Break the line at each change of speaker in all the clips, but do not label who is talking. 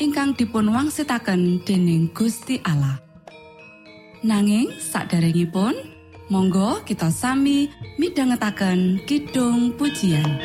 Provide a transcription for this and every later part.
ingkang dipun wangsitaken dening Gusti Allah. Nanging saderengipun monggo kita sami midhangetaken kidung pujian.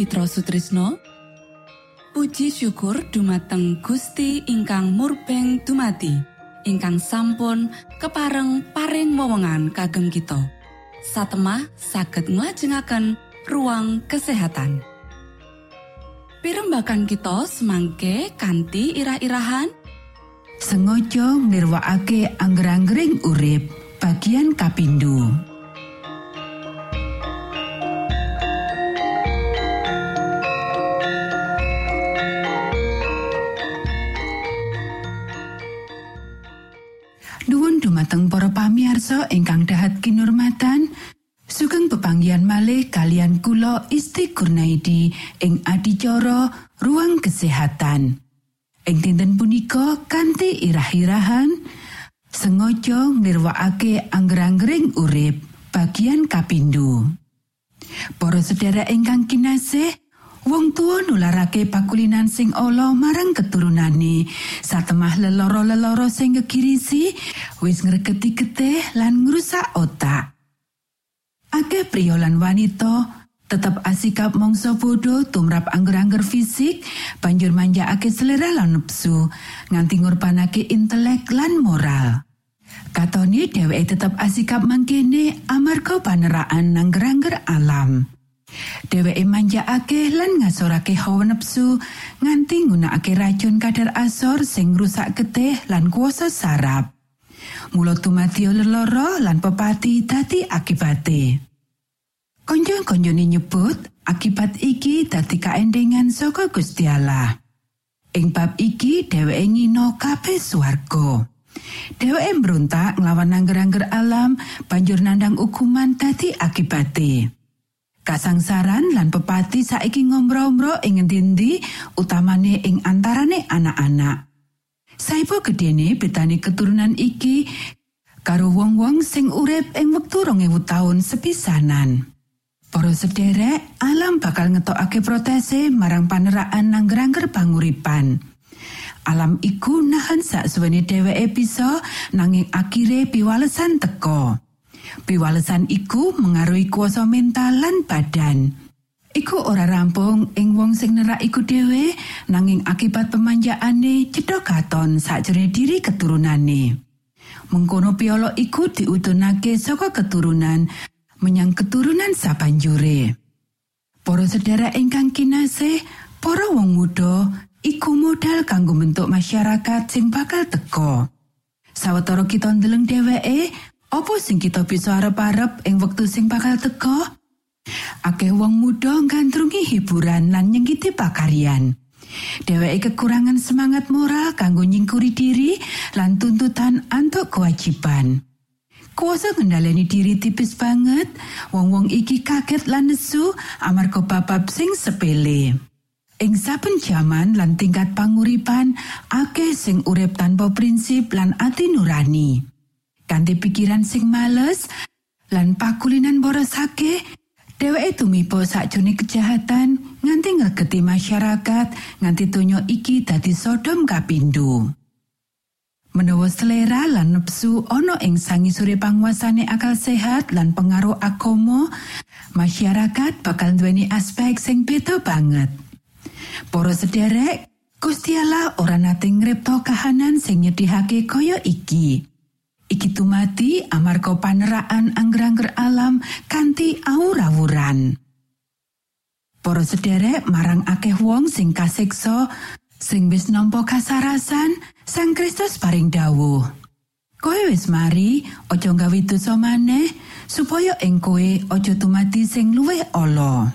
Mitra Sutrisno Puji syukur dumateng Gusti ingkang murbeng dumati ingkang sampun kepareng paring wewenngan kagem kita. Satemah saged nglajengaken ruang kesehatan. Pirembakan kita semangke kanthi irah-irahan.
Sengaja nirwakake angger-anggering urip bagian kapindho ingkang dahat kinurmatan sugeng pepanggian malih kalian kula Isti Kurnaidi ing adicara ruang kesehatan. Ing dinten punika kanthi irah-irahan sengaja nirwakake angger-anggering urip bagian kapindho. Para sedherek ingkang kinasih Wong tua nularake pakulinan sing ala marang keturunane satemah leloro-leloro sing kekirisi wis ngregeti getih lan ngrusak otak. Akeh pria lan wanita tetep asikap mangsa bodho tumrap angger-angger fisik banjur manjakake selera lan nepsu nganti ngorbanake intelek lan moral. Katone dheweke tetep asikap mangkene amarga paneraan angger-angger alam. Dheweke manjakake lan ngasorake hawa nepsu nganti nggunakake racun kadar asor sing rusak getih lan kuasa saraf. Mula tumati leloro lan pepati dadi akibate. Konjo-konjone nyebut akibat iki dadi kaendengan saka Gusti Allah. Ing bab iki dheweke ngino kabeh swarga. Dheweke mbrontak nglawan angger-angger alam banjur nandang hukuman dadi akibate. Kasangsaran lan pepati saiki ngombro-ombro ing ngendi utamane ing antarane anak-anak. Saipo gedene betani keturunan iki karo wong-wong sing urip ing wektu 2000 taun sepisanan. Para sederek, alam bakal ngetokake protese marang paneraan nangger-angger panguripan. Alam iku nahan sak suwene dheweke bisa nanging akhire piwalesan teko. Piwalesan iku mengaruhi kuasa mental lan badan. Iku ora rampung ing wong sing nerak iku dhewe nanging akibat pemanjaane cedhak katon sakjroning diri keturunane. Mengkono piolo iku diutunake saka keturunan menyang keturunan sabanjure. Para sedherek ingkang kinasih, para wong muda iku modal kanggo bentuk masyarakat sing bakal teko. Sawetara kita ndeleng dheweke, Apa sing kita bisa arep-arep ing wektu sing bakal teka? Akeh wong muda gandrungi hiburan lan nyengkiti pakaryan. Dheweke kekurangan semangat moral kanggo nyingkuri diri lan tuntutan antuk kewajiban. Kuasa ngendaleni diri tipis banget, wong-wong iki kaget lan nesu amarga babab sing sepele. Ing saben jaman lan tingkat panguripan, akeh sing urip tanpa prinsip lan ati nurani. Kanthi pikiran sing males lan pakulinan borosake dheweke tumiba sakjroning kejahatan nganti ngregeti masyarakat nganti donya iki dadi sodom kapindho menawa selera lan nepsu ana ing sangisure panguasane akal sehat lan pengaruh akomo masyarakat bakal duweni aspek sing beda banget Para sederek Gusti Allah ora nate ngripta kahanan sing nyedihake kaya iki. Iki tumati amarga paneraan angger-angger alam kanthi awur-awuran. Para sederek marang akeh wong sing kasiksa sing wis nampa kasarasan, Sang Kristus paring dawuh. Koe wis mari, aja gawe dosa maneh supaya ing kowe aja tumati sing luwih ala.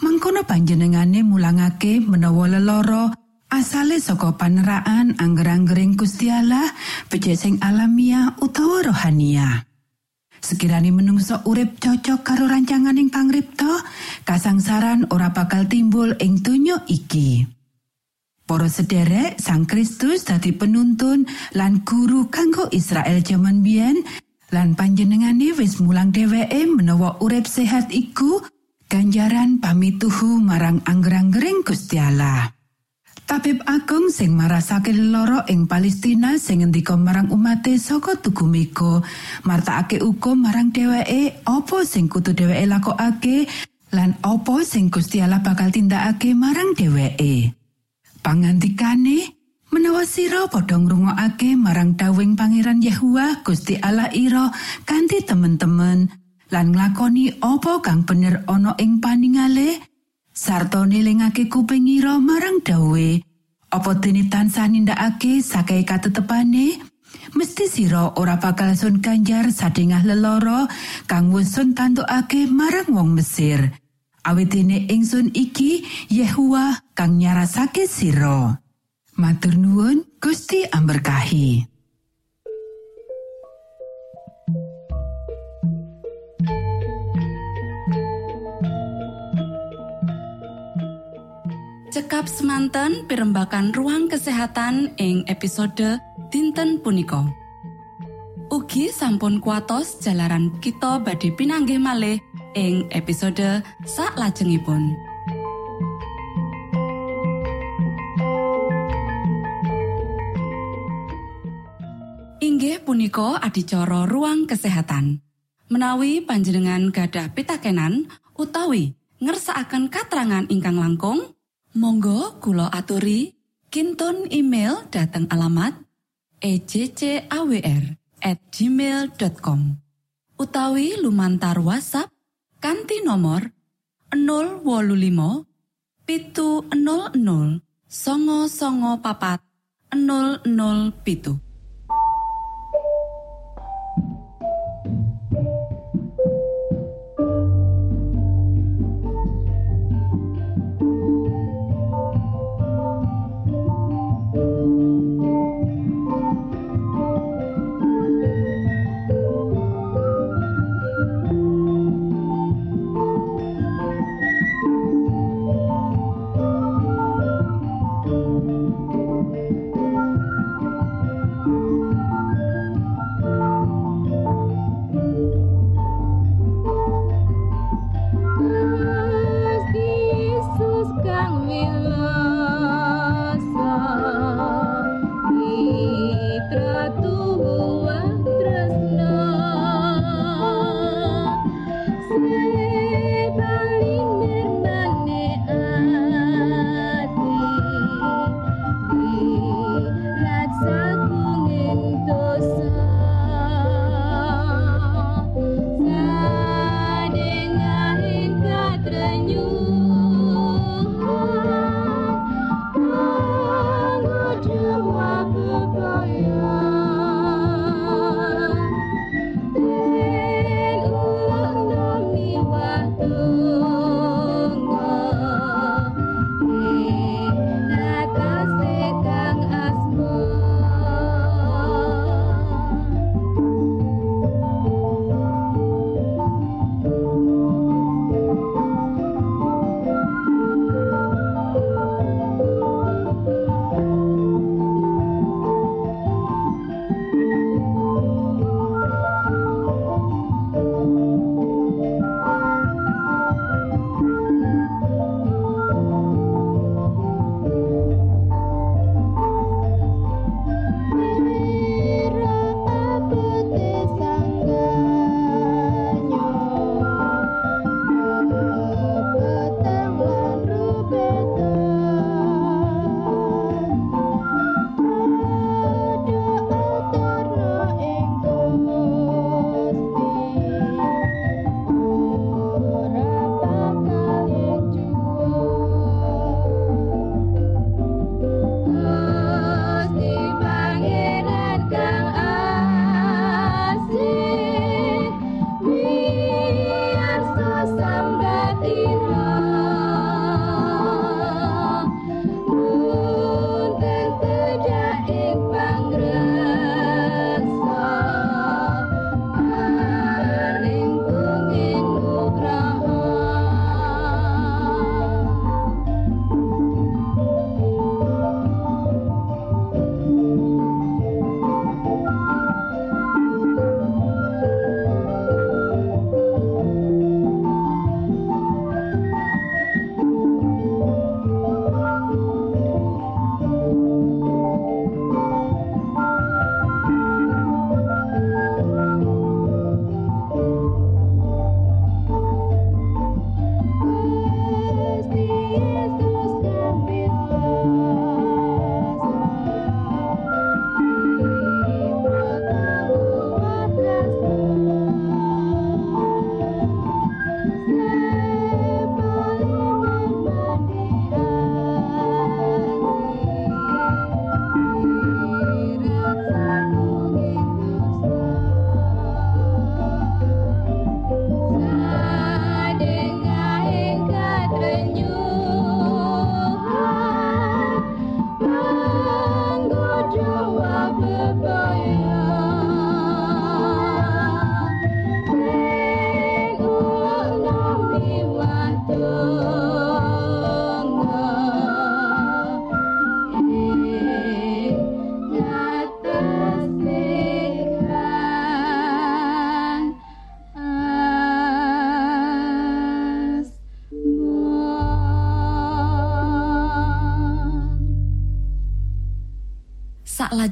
Mangkono panjenengane mulangake menawa leloro asale saka paneraan angger-anggering Gusti Allah becik sing alamiah utawa rohania. Sekirani menungso urip cocok karo rancanganing pangripta, kasangsaran ora bakal timbul ing donya iki. Para sederek, Sang Kristus dadi penuntun lan guru kanggo Israel jaman biyen lan panjenengane wis mulang dheweke menawa urip sehat iku ganjaran pamituhu marang angger-anggering Gusti Allah. Tabib Agung sing marasake loro ing Palestina sing ngendika marang umate saka tugu mega martakake uga marang dheweke apa sing kudu dheweke lakokake lan opo sing Gusti Allah bakal tindakake marang dheweke. Pangandikane menawa sira padha ngrungokake marang dawing Pangeran Yahua Gusti Allah ira kanthi temen-temen lan nglakoni opo kang bener ana ing paningale sarta nilingake kuping ira marang dawe opo dene tansah nindakake sakai katetepane mesti sira ora bakal sun ganjar sadengah leloro kang wis sun tantukake marang wong Mesir. Awitine ingsun iki Yehua kang nyarasake sira. Matur nuwun Gusti amberkahi.
Cekap semanten pimbakan ruang kesehatan ing episode dinten punika. Ugi sampun kuatos jalaran kita badhe pinanggih malih ing episode sak lajengipun. Inggih punika adicara ruang kesehatan. Menawi panjenengan gadah pitakenan utawi ngersaakan katrangan ingkang langkung, Monggo Kulo aturi. Kinton email dateng alamat ejcawr@ gmail.com utawi lumantar WhatsApp kanti nomor 025 pitu 00 songo songo papat 00 pitu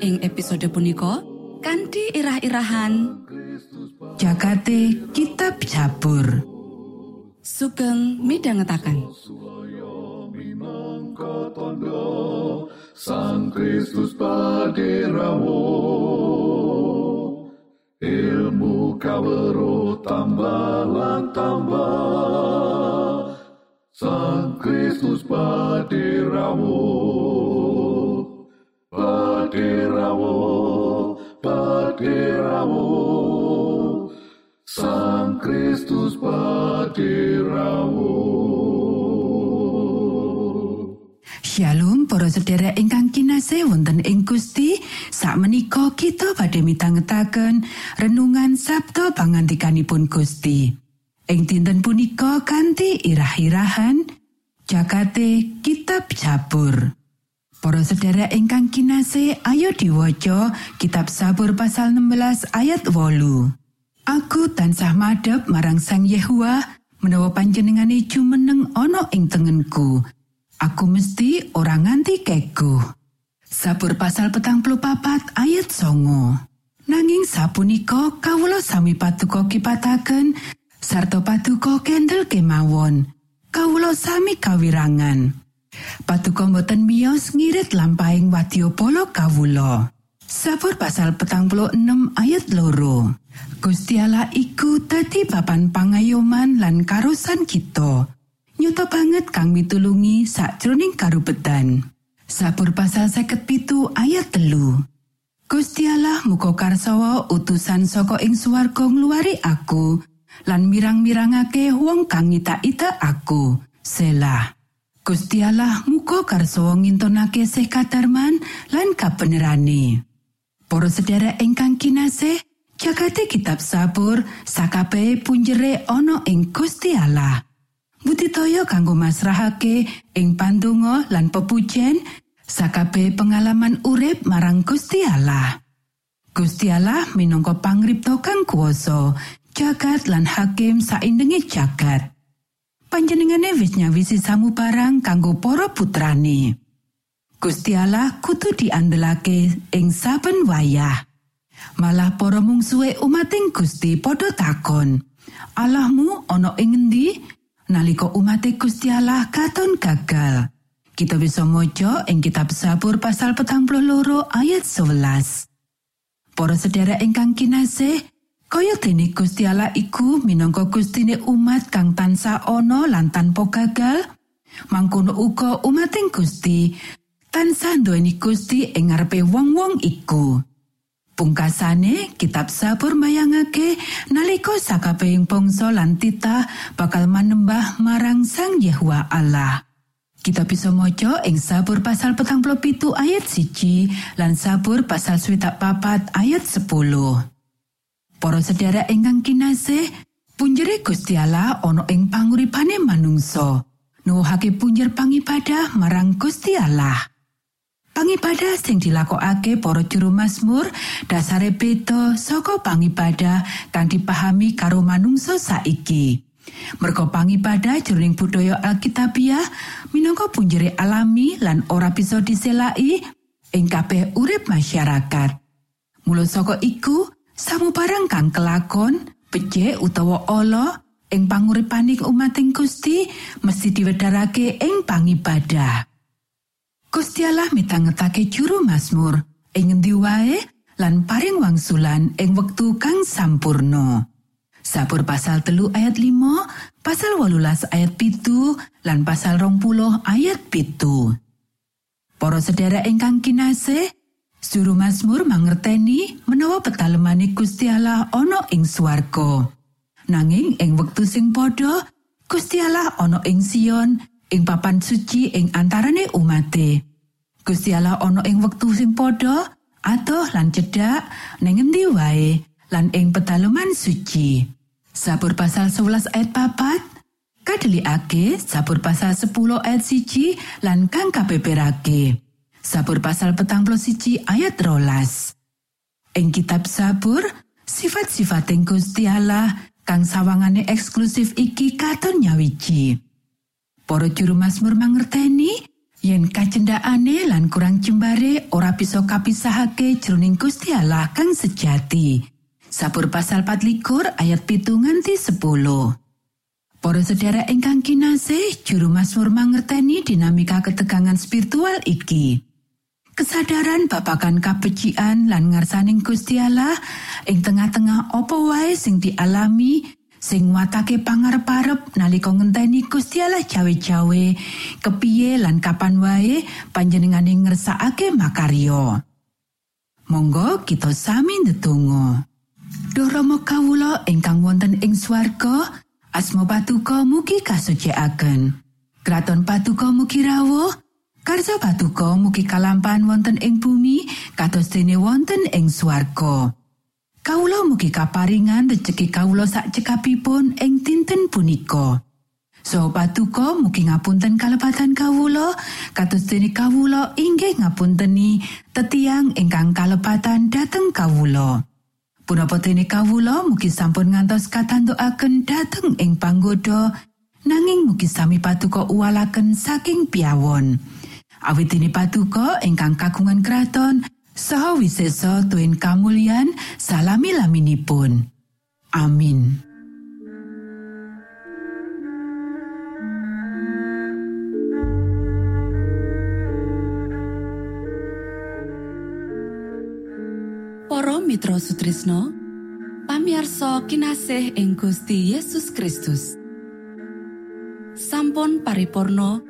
ing episode punika kanthi irah-irahan
Jakate Kitab Jabur.
Sugeng
tondo Sang Kristus paderamu ilmu kawero tambah tambah. Sang Kristus paderamu paderamu paderamu Sang Kristus paderamu
Shalom para sedherek ingkang kinasih wonten ing Gusti. Sakmenika kita badhe mitangetaken renungan Sabtu pangantikanipun Gusti. Ing dinten punika kanthi irah-irahan Jakate Kitab Jabur Para sedherek ingkang kinasih ayo diwaca kitab Sabur pasal 16 ayat 8 Aku tansah madhep marang Sang Yehua menawa panjenengane jumeneng ana ing tengenku Aku mesti ora nganti kego. Sabur pasal petang papat ayat songo. Nanging sapunika kawula sami patuko kipataken sarta patuko kendel kemawon. Kawula sami kawirangan. Patuko boten miyos ngirit lampahing wadya polo kawula. Sabur pasal petang ayat loro. Gusti Allah iku dadi papan pangayoman lan karusan kita. Nyata banget kang mitulungi sakjroning karubetan. Sabur pasal seket pitu ayat telu. Gusti Allah muga karsawa utusan saka ing swarga ngluari aku lan mirang-mirangake wong kang ita-ita aku. Selah. Gusti Allah muga karsawa ngintonake sih kadarman lan kabenerane. Para sedherek ingkang kinasih, jagate kitab sabur sakabehe punjere ana ing Gusti Allah. Budidaya kanggo masrahake ing pandonga lan pepujen sakabehe pengalaman urip marang Gusti Allah. Gusti Allah minangka pangripta kang kuwasa, jagat lan hakim saindenge jagat. Panjenengane wis nyawisi samubarang kanggo para putrane. Gusti Allah kudu diandelake ing saben wayah. Malah para mungsuhe umating Gusti padha takon, "Allahmu ana ing endi?" nalika umat Gusti Allah katon gagal. Kita bisa maca ing kitab Sabur pasal petang loro ayat 11. Para sedherek ingkang kinasih, kaya dene Gusti Allah iku minangka Gustine umat kang tansah ana lan tanpa gagal, mangkono uga umating Gusti tansah nduweni Gusti ing ngarepe wong-wong iku. Pungkasane kitab sabur mayangake nalika sakabehing bangsa lan titah bakal manembah marang Sang Yehwa Allah. Kita bisa maca ing sabur pasal petang pitu ayat siji lan sabur pasal swidak papat ayat 10. Para sedherek ingkang kinasih, punjere Gusti Allah ana ing panguripane manungsa. Nuwuhake punjer pangibadah marang Gusti Allah. Pangibadah sing dilakokake para juru Mazmur dasare beda saka pangibadah kang dipahami karo manungsa saiki. Merga pangibadah jroning budaya Alkitabiah minangka punjere alami lan ora bisa diselai ing kabeh urip masyarakat. Mula saka iku, samubarang kang kelakon, becik utawa ala ing panguripaning umating Gusti mesti diwedharake ing pangibadah. Gusti Allah mitangetake juru Mazmur ing ngendi wae lan paring wangsulan ing wektu kang sampurno. Sabur pasal telu ayat 5, pasal wolulas ayat pitu, lan pasal rong puluh ayat pitu. Para sedherek ingkang kinasih, Juru Mazmur mangerteni menawa petalemane Gusti Allah ana ing swarga. Nanging ing wektu sing padha, Gusti Allah ana ing Sion, ing papan suci ing antarane umate. Gusti Allah ana ing wektu sing padha atuh lan cedhak ning endi wae lan ing pedalaman suci. Sabur pasal 11 ayat papat kadelikake sabur pasal 10 ayat siji lan kang kabeberake. Sabur pasal petang siji ayat rolas. Ing kitab sabur, sifat-sifat ing Gusti Allah kang sawangane eksklusif iki katon nyawiji. Para juru Mazmur mangerteni yen kacendakane lan kurang jembare ora bisa kapisahake jroning Gusti Allah kang sejati. Sabur pasal 24 ayat pitu nganti 10. Para sedherek ingkang kinasih, juru Mazmur mangerteni dinamika ketegangan spiritual iki. Kesadaran babakan kabecikan lan ngarsaning Gusti Allah ing tengah-tengah apa wae sing dialami sing watake pangarep-arep nalika ngenteni Gusti Allah cawe-cawe kepiye lan kapan wae panjenengane ngersakake makarya. Monggo kita sami ndedonga. Duh Rama kawula ingkang wonten ing swarga, asma patuko mugi kasucikaken. Kraton patuko mugi rawuh, Karso patuko mugi kalampahan wonten ing bumi kados dene wonten ing swarga. Kawula mugi kaparingan rejeki kawula sak cekapipun ing dinten punika. So patuko mugi ngapunten kalepatan kawula kados dene kawula inggih ngapunteni tetiang ingkang kalepatan dhateng kawula. Punapa dene kawula mugi sampun ngantos katantukaken dhateng ing panggoda nanging mugi sami patuko uwalaken saking piawon. Awit dene patuko ingkang kagungan kraton saha wiseso tuen kamulyan salami laminipun. Amin.
Para Mitra Sutrisno pamiarsa kinasih ing Gusti Yesus Kristus. Sampun pariporno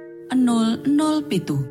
00 pitu.